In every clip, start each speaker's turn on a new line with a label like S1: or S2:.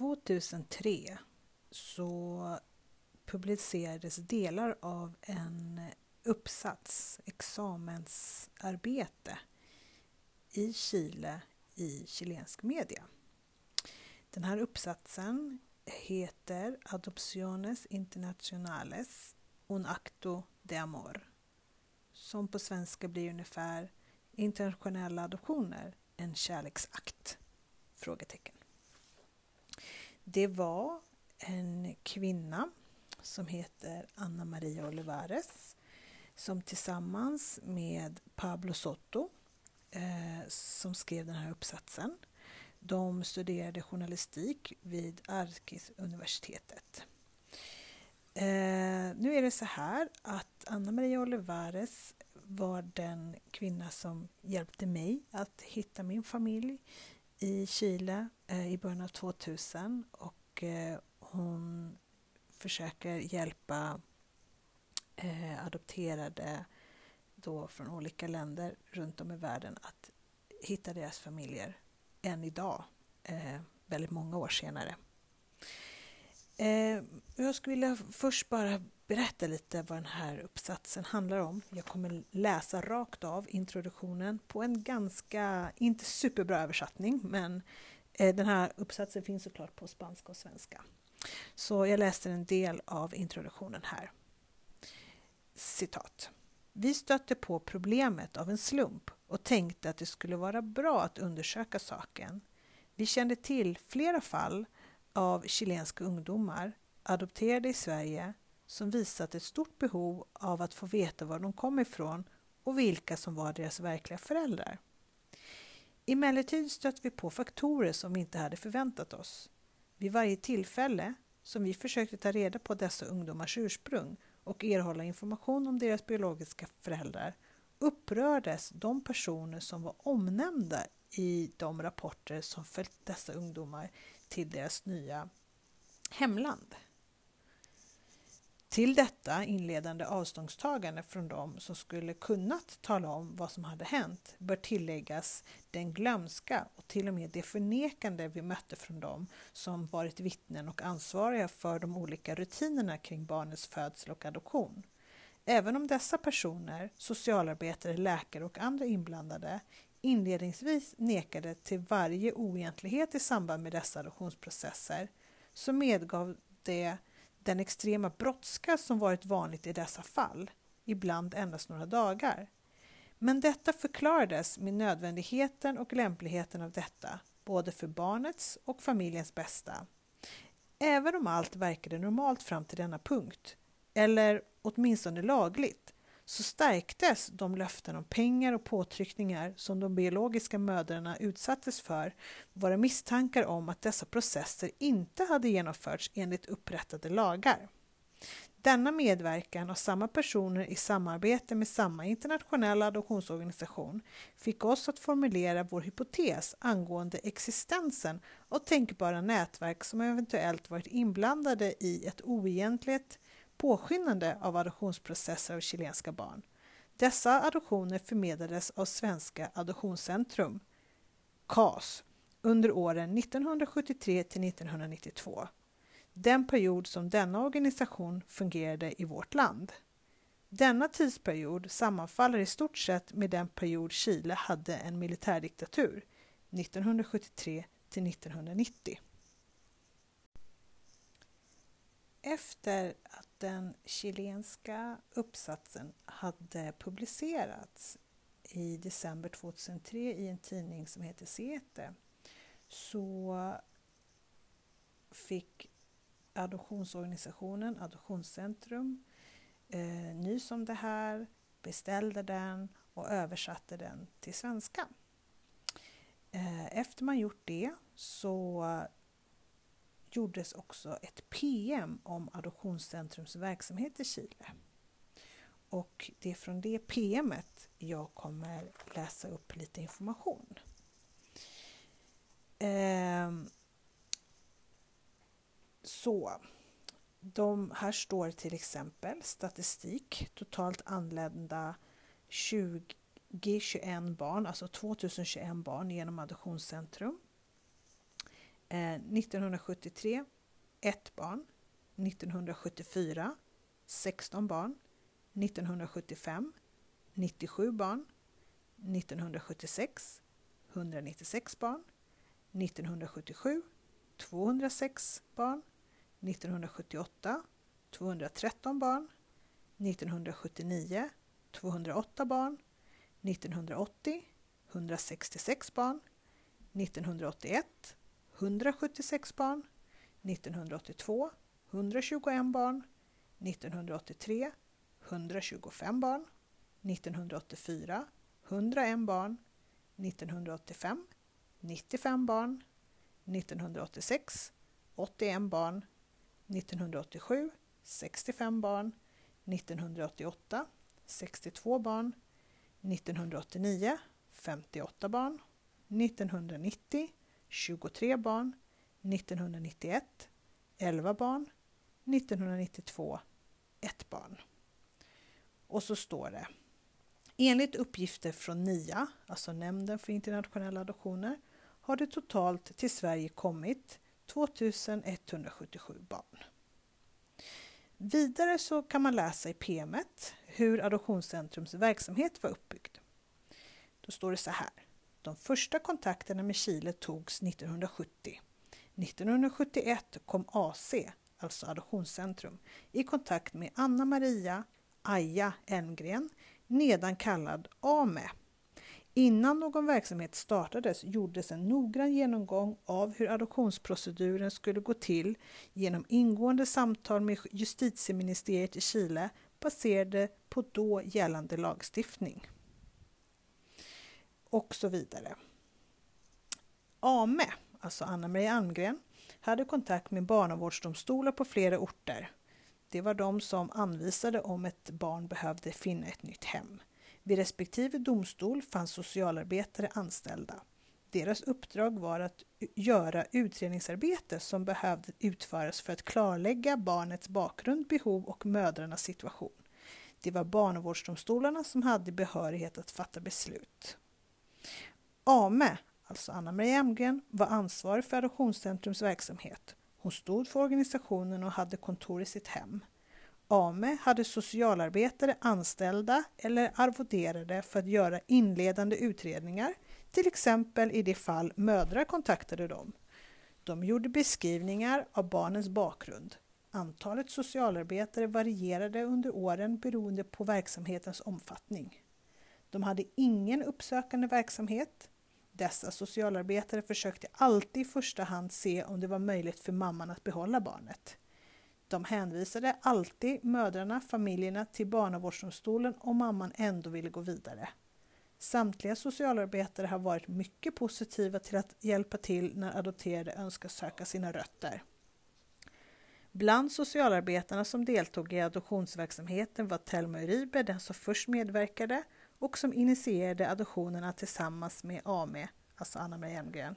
S1: 2003 så publicerades delar av en uppsats, examensarbete i Chile i chilensk media. Den här uppsatsen heter Adopciones Internationales Un Acto de Amor som på svenska blir ungefär Internationella adoptioner, en kärleksakt? Frågetecken. Det var en kvinna som heter Anna Maria Olivares som tillsammans med Pablo Soto eh, som skrev den här uppsatsen. De studerade journalistik vid Arkis-universitetet. Eh, nu är det så här att Anna Maria Olivares var den kvinna som hjälpte mig att hitta min familj i Chile Eh, i början av 2000 och eh, hon försöker hjälpa eh, adopterade då från olika länder runt om i världen att hitta deras familjer än idag, väldigt många år senare. Jag skulle vilja först bara berätta lite vad den här uppsatsen handlar om. Jag kommer läsa rakt av introduktionen på en ganska, inte superbra översättning, men Eh, den här uppsatsen finns såklart på spanska och svenska. Så jag läste en del av introduktionen här. Citat. Vi stötte på problemet av en slump och tänkte att det skulle vara bra att undersöka saken. Vi kände till flera fall av chilenska ungdomar adopterade i Sverige som visat ett stort behov av att få veta var de kom ifrån och vilka som var deras verkliga föräldrar. Emellertid stötte vi på faktorer som vi inte hade förväntat oss. Vid varje tillfälle som vi försökte ta reda på dessa ungdomars ursprung och erhålla information om deras biologiska föräldrar upprördes de personer som var omnämnda i de rapporter som följt dessa ungdomar till deras nya hemland. Till detta inledande avståndstagande från dem som skulle kunnat tala om vad som hade hänt bör tilläggas den glömska och till och med det förnekande vi mötte från dem som varit vittnen och ansvariga för de olika rutinerna kring barnets födsel och adoption. Även om dessa personer, socialarbetare, läkare och andra inblandade, inledningsvis nekade till varje oegentlighet i samband med dessa adoptionsprocesser, så medgav det den extrema brådska som varit vanligt i dessa fall, ibland endast några dagar. Men detta förklarades med nödvändigheten och lämpligheten av detta, både för barnets och familjens bästa. Även om allt verkade normalt fram till denna punkt, eller åtminstone lagligt, så stärktes de löften om pengar och påtryckningar som de biologiska mödrarna utsattes för våra misstankar om att dessa processer inte hade genomförts enligt upprättade lagar. Denna medverkan av samma personer i samarbete med samma internationella adoptionsorganisation fick oss att formulera vår hypotes angående existensen av tänkbara nätverk som eventuellt varit inblandade i ett oegentligt påskyndande av adoptionsprocesser av chilenska barn. Dessa adoptioner förmedlades av Svenska Adoptionscentrum, CAS, under åren 1973 till 1992. Den period som denna organisation fungerade i vårt land. Denna tidsperiod sammanfaller i stort sett med den period Chile hade en militärdiktatur, 1973 till 1990. Efter den chilenska uppsatsen hade publicerats i december 2003 i en tidning som heter Sete så fick adoptionsorganisationen Adoptionscentrum eh, nys om det här, beställde den och översatte den till svenska. Eh, efter man gjort det så gjordes också ett PM om Adoptionscentrums verksamhet i Chile. Och det är från det PMet jag kommer läsa upp lite information. Ehm, så, de, här står till exempel statistik, totalt anlända 2021 barn, alltså 2021 barn genom Adoptionscentrum. Eh, 1973 ett barn. 1974 16 barn. 1975 97 barn. 1976 196 barn. 1977 206 barn. 1978 213 barn. 1979 208 barn. 1980 166 barn. 1981 176 barn. 1982 121 barn. 1983 125 barn. 1984 101 barn. 1985 95 barn. 1986 81 barn. 1987 65 barn. 1988 62 barn. 1989 58 barn. 1990 23 barn. 1991 11 barn. 1992 1 barn. Och så står det Enligt uppgifter från NIA, alltså Nämnden för internationella adoptioner, har det totalt till Sverige kommit 2177 barn. Vidare så kan man läsa i PMet hur Adoptionscentrums verksamhet var uppbyggd. Då står det så här. De första kontakterna med Chile togs 1970. 1971 kom AC, alltså Adoptionscentrum, i kontakt med Anna Maria Aja Elmgren, nedan kallad AME. Innan någon verksamhet startades gjordes en noggrann genomgång av hur adoptionsproceduren skulle gå till genom ingående samtal med justitieministeriet i Chile baserade på då gällande lagstiftning. Och så vidare. AME, alltså Anna-Maria Almgren, hade kontakt med barnavårdsdomstolar på flera orter. Det var de som anvisade om ett barn behövde finna ett nytt hem. Vid respektive domstol fanns socialarbetare anställda. Deras uppdrag var att göra utredningsarbete som behövde utföras för att klarlägga barnets bakgrund, behov och mödrarnas situation. Det var barnavårdsdomstolarna som hade behörighet att fatta beslut. AME, alltså Anna-Maria Emgren, var ansvarig för Adoptionscentrums verksamhet. Hon stod för organisationen och hade kontor i sitt hem. AME hade socialarbetare anställda eller arvoderade för att göra inledande utredningar, till exempel i de fall mödrar kontaktade dem. De gjorde beskrivningar av barnens bakgrund. Antalet socialarbetare varierade under åren beroende på verksamhetens omfattning. De hade ingen uppsökande verksamhet. Dessa socialarbetare försökte alltid i första hand se om det var möjligt för mamman att behålla barnet. De hänvisade alltid mödrarna, familjerna till barnavårdsdomstolen om mamman ändå ville gå vidare. Samtliga socialarbetare har varit mycket positiva till att hjälpa till när adopterade önskar söka sina rötter. Bland socialarbetarna som deltog i adoptionsverksamheten var Telma Uribe den som först medverkade och som initierade adoptionerna tillsammans med AME, alltså Anna-Maria Elmgren.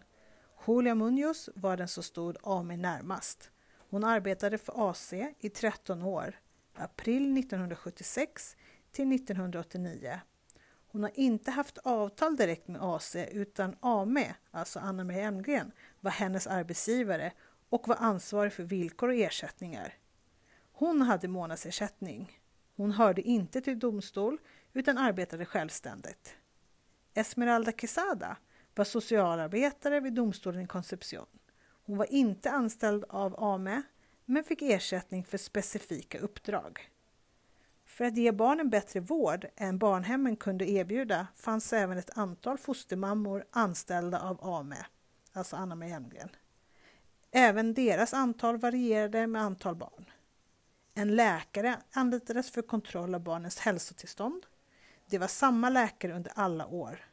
S1: Julia Munoz var den som stod AME närmast. Hon arbetade för AC i 13 år, april 1976 till 1989. Hon har inte haft avtal direkt med AC utan AME, alltså Anna-Maria Elmgren, var hennes arbetsgivare och var ansvarig för villkor och ersättningar. Hon hade månadsersättning. Hon hörde inte till domstol utan arbetade självständigt. Esmeralda Quesada var socialarbetare vid domstolen i Concepcion. Hon var inte anställd av AME men fick ersättning för specifika uppdrag. För att ge barnen bättre vård än barnhemmen kunde erbjuda fanns även ett antal fostermammor anställda av AME, alltså Anna-Maria Hemgren. Även deras antal varierade med antal barn. En läkare anlitades för kontroll av barnens hälsotillstånd. Det var samma läkare under alla år.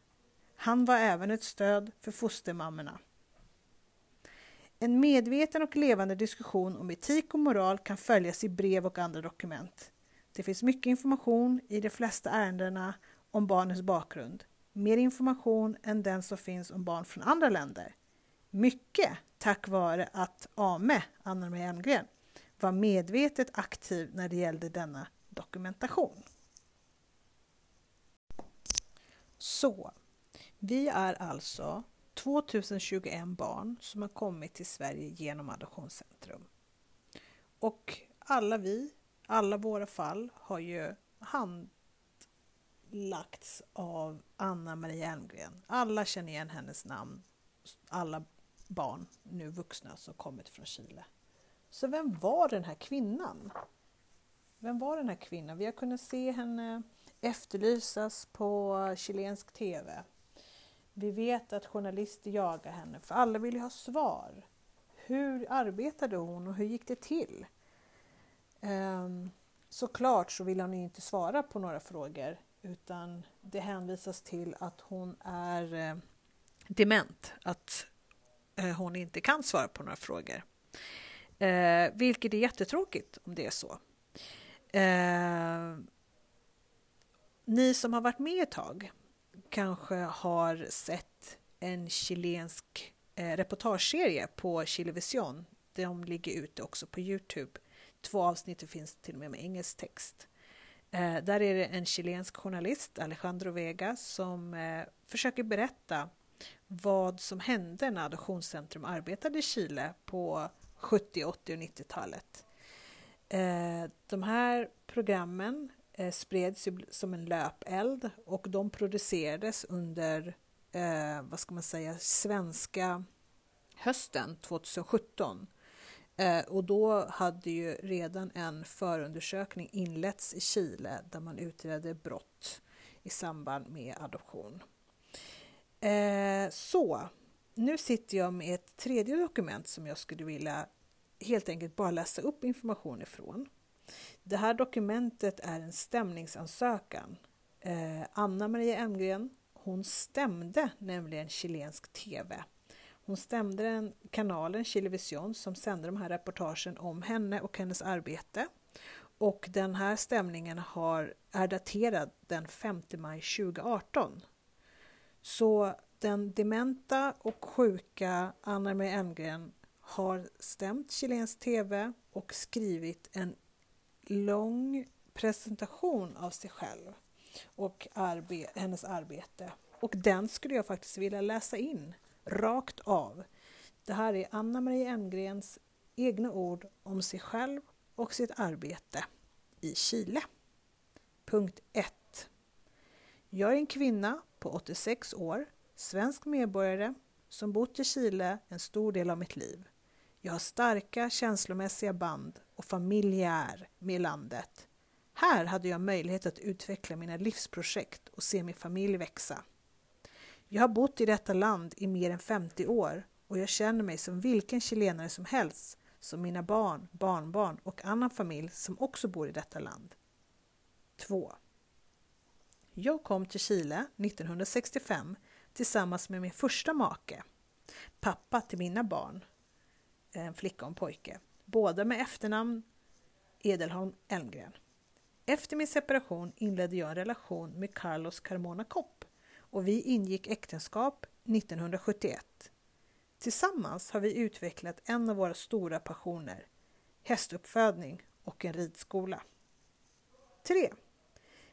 S1: Han var även ett stöd för fostermammorna. En medveten och levande diskussion om etik och moral kan följas i brev och andra dokument. Det finns mycket information i de flesta ärendena om barnens bakgrund. Mer information än den som finns om barn från andra länder. Mycket tack vare att AME, Anna-Maria Elmgren, var medvetet aktiv när det gällde denna dokumentation. Så, vi är alltså 2021 barn som har kommit till Sverige genom Adoptionscentrum. Och alla vi, alla våra fall har ju handlagts av Anna Maria Elmgren. Alla känner igen hennes namn. Alla barn, nu vuxna, som kommit från Chile. Så vem var den här kvinnan? Vem var den här kvinnan? Vi har kunnat se henne efterlysas på chilensk TV. Vi vet att journalister jagar henne, för alla vill ju ha svar. Hur arbetade hon och hur gick det till? Um, såklart så vill hon inte svara på några frågor utan det hänvisas till att hon är eh, dement, att eh, hon inte kan svara på några frågor. Eh, vilket är jättetråkigt om det är så. Ehm, ni som har varit med ett tag kanske har sett en chilensk eh, reportageserie på Chilevision. De ligger ute också på Youtube. Två avsnitt finns till och med med engelsk text. Eh, där är det en chilensk journalist, Alejandro Vega, som eh, försöker berätta vad som hände när Adoptionscentrum arbetade i Chile på 70, 80 och 90-talet. Eh, de här programmen eh, spreds som en löpeld och de producerades under, eh, vad ska man säga, svenska hösten 2017. Eh, och då hade ju redan en förundersökning inletts i Chile där man utredde brott i samband med adoption. Eh, så, nu sitter jag med ett tredje dokument som jag skulle vilja helt enkelt bara läsa upp information ifrån. Det här dokumentet är en stämningsansökan. Eh, Anna Maria Emgren, hon stämde nämligen chilensk TV. Hon stämde den kanalen Chilevision som sände de här reportagen om henne och hennes arbete. Och den här stämningen har, är daterad den 5 maj 2018. Så den dementa och sjuka Anna Maria Emgren har stämt chilensk TV och skrivit en lång presentation av sig själv och arbe hennes arbete. Och den skulle jag faktiskt vilja läsa in rakt av. Det här är Anna Maria Engrens egna ord om sig själv och sitt arbete i Chile. Punkt 1. Jag är en kvinna på 86 år, svensk medborgare som bott i Chile en stor del av mitt liv. Jag har starka känslomässiga band och familjär med landet. Här hade jag möjlighet att utveckla mina livsprojekt och se min familj växa. Jag har bott i detta land i mer än 50 år och jag känner mig som vilken chilenare som helst, som mina barn, barnbarn och annan familj som också bor i detta land. 2. Jag kom till Chile 1965 tillsammans med min första make, pappa till mina barn en flicka och en pojke. Båda med efternamn Edelholm Elmgren. Efter min separation inledde jag en relation med Carlos Carmona Kopp och vi ingick äktenskap 1971. Tillsammans har vi utvecklat en av våra stora passioner, hästuppfödning och en ridskola. 3.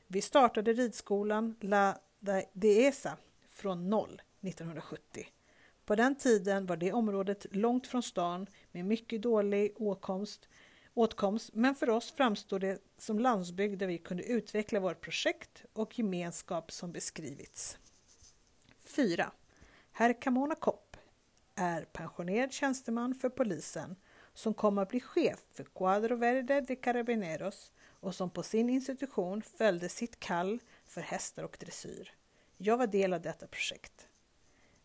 S1: Vi startade ridskolan La Deesa från noll 1970 på den tiden var det området långt från stan med mycket dålig åtkomst, åtkomst men för oss framstod det som landsbygd där vi kunde utveckla vårt projekt och gemenskap som beskrivits. 4. Herr Camona Kopp är pensionerad tjänsteman för polisen som kommer att bli chef för Cuadro Verde de Carabineros och som på sin institution följde sitt kall för hästar och dressyr. Jag var del av detta projekt.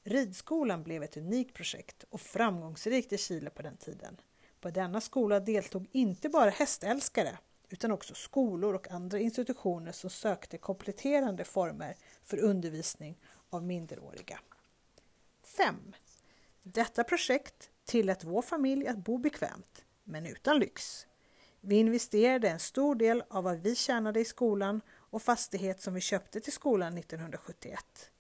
S1: Ridskolan blev ett unikt projekt och framgångsrikt i Chile på den tiden. På denna skola deltog inte bara hästälskare utan också skolor och andra institutioner som sökte kompletterande former för undervisning av minderåriga. 5. Detta projekt tillät vår familj att bo bekvämt, men utan lyx. Vi investerade en stor del av vad vi tjänade i skolan och fastighet som vi köpte till skolan 1971.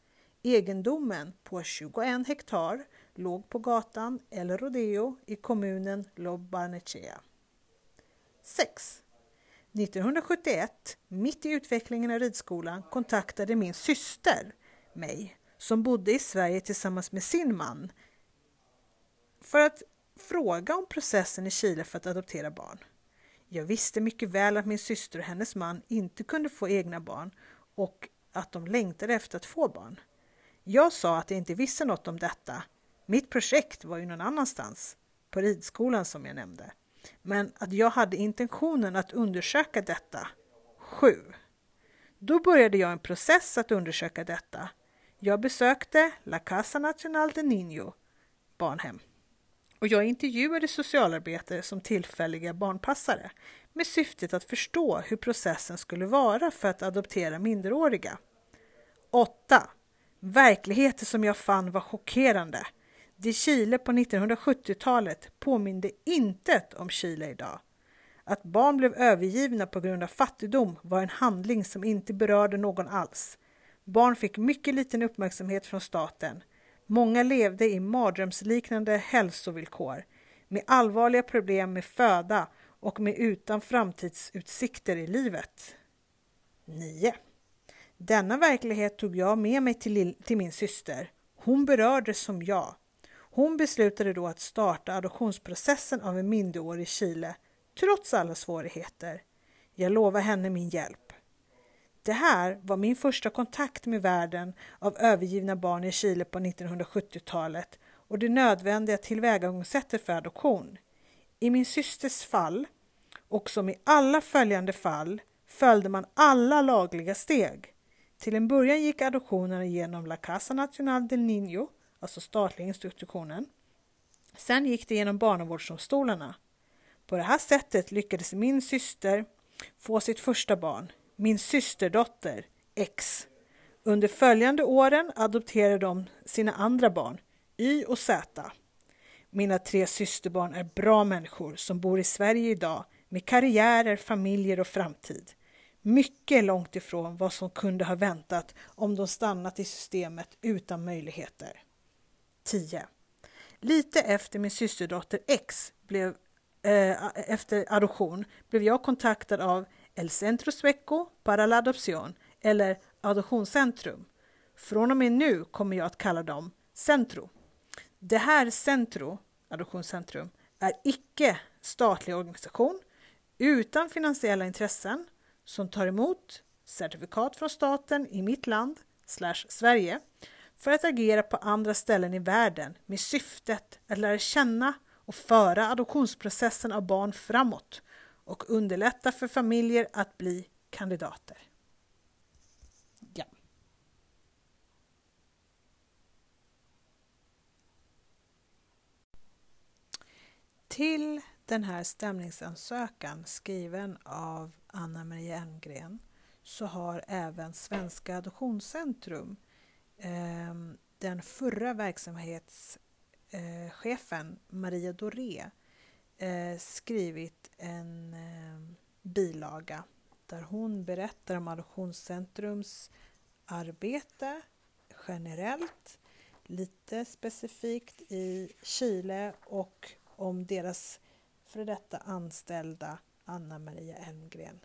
S1: Egendomen på 21 hektar låg på gatan El Rodeo i kommunen Lobarnechea. 6. 1971, mitt i utvecklingen av ridskolan, kontaktade min syster mig som bodde i Sverige tillsammans med sin man för att fråga om processen i Chile för att adoptera barn. Jag visste mycket väl att min syster och hennes man inte kunde få egna barn och att de längtade efter att få barn. Jag sa att jag inte visste något om detta. Mitt projekt var ju någon annanstans, på ridskolan som jag nämnde. Men att jag hade intentionen att undersöka detta. 7. Då började jag en process att undersöka detta. Jag besökte La Casa Nacional de Niño, barnhem. Och jag intervjuade socialarbetare som tillfälliga barnpassare med syftet att förstå hur processen skulle vara för att adoptera minderåriga. 8. Verkligheten som jag fann var chockerande. Det Chile på 1970-talet påminde intet om Chile idag. Att barn blev övergivna på grund av fattigdom var en handling som inte berörde någon alls. Barn fick mycket liten uppmärksamhet från staten. Många levde i mardrömsliknande hälsovillkor med allvarliga problem med föda och med utan framtidsutsikter i livet. 9. Denna verklighet tog jag med mig till, till min syster. Hon berördes som jag. Hon beslutade då att starta adoptionsprocessen av en minderårig i Chile, trots alla svårigheter. Jag lovar henne min hjälp. Det här var min första kontakt med världen av övergivna barn i Chile på 1970-talet och det nödvändiga tillvägagångssättet för adoption. I min systers fall, och som i alla följande fall, följde man alla lagliga steg. Till en början gick adoptionerna genom La Casa Nacional del Niño, alltså statliga institutionen. Sen gick det genom barnavårdsdomstolarna. På det här sättet lyckades min syster få sitt första barn, min systerdotter X. Under följande åren adopterade de sina andra barn, Y och Z. Mina tre systerbarn är bra människor som bor i Sverige idag med karriärer, familjer och framtid. Mycket långt ifrån vad som kunde ha väntat om de stannat i systemet utan möjligheter. 10. Lite efter min systerdotter X blev eh, efter adoption blev jag kontaktad av El Centro Sueco para la Adopción eller Adoptionscentrum. Från och med nu kommer jag att kalla dem Centro. Det här Centro, Adoptionscentrum, är icke statlig organisation utan finansiella intressen som tar emot certifikat från staten i mitt land, slash Sverige, för att agera på andra ställen i världen med syftet att lära känna och föra adoptionsprocessen av barn framåt och underlätta för familjer att bli kandidater. Ja. Till den här stämningsansökan skriven av Anna Maria Elmgren så har även Svenska Adoptionscentrum eh, den förra verksamhetschefen eh, Maria Doré eh, skrivit en eh, bilaga där hon berättar om Adoptionscentrums arbete generellt, lite specifikt i Chile och om deras före detta anställda Anna Maria Elmgren.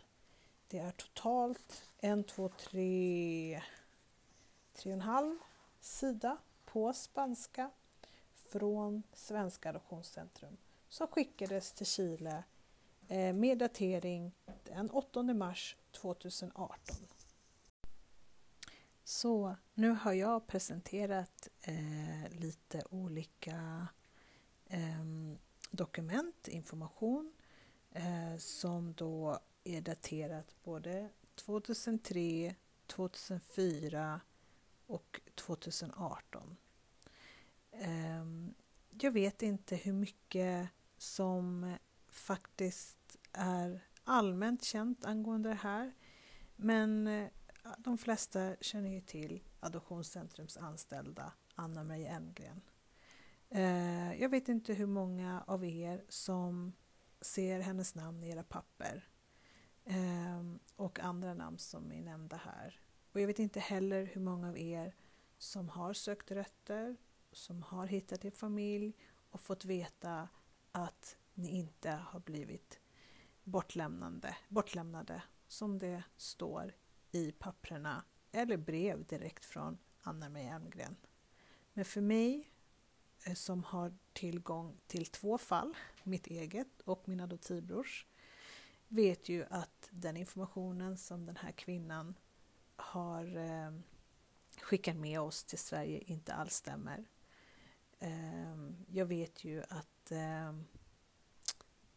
S1: Det är totalt en, två, tre, tre och en halv sida på spanska från Svenska Adoptionscentrum som skickades till Chile eh, med datering den 8 mars 2018. Så nu har jag presenterat eh, lite olika eh, dokument, information eh, som då är daterat både 2003, 2004 och 2018. Eh, jag vet inte hur mycket som faktiskt är allmänt känt angående det här. Men eh, de flesta känner ju till Adoptionscentrums anställda Anna-Maria Elmgren. Eh, jag vet inte hur många av er som ser hennes namn i era papper eh, och andra namn som är nämnda här. Och jag vet inte heller hur många av er som har sökt rötter, som har hittat er familj och fått veta att ni inte har blivit bortlämnande, bortlämnade som det står i papprena eller brev direkt från Anna-Maria Elmgren. Men för mig Eh, som har tillgång till två fall, mitt eget och min adoptivbrors, vet ju att den informationen som den här kvinnan har eh, skickat med oss till Sverige inte alls stämmer. Eh, jag vet ju att eh,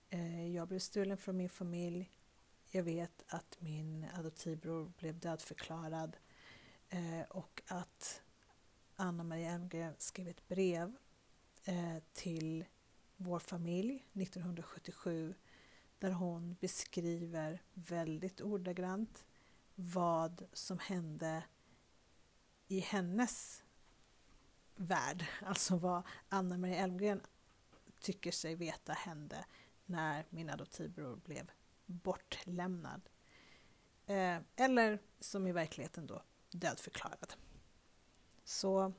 S1: eh, jag blev stulen från min familj. Jag vet att min adoptivbror blev dödförklarad eh, och att Anna-Maria Elmgren skrev ett brev Eh, till vår familj 1977 där hon beskriver väldigt ordagrant vad som hände i hennes värld, alltså vad Anna-Maria Elmgren tycker sig veta hände när min adoptivbror blev bortlämnad. Eh, eller som i verkligheten då dödförklarad. Så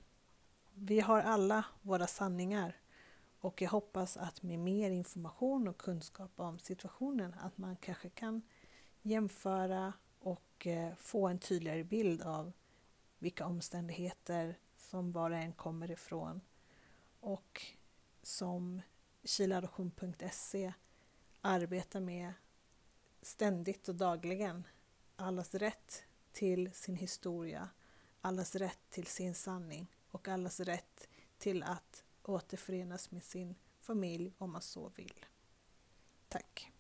S1: vi har alla våra sanningar och jag hoppas att med mer information och kunskap om situationen att man kanske kan jämföra och eh, få en tydligare bild av vilka omständigheter som var och en kommer ifrån. Och som kiladoption.se arbetar med ständigt och dagligen allas rätt till sin historia, allas rätt till sin sanning och allas rätt till att återförenas med sin familj om man så vill. Tack!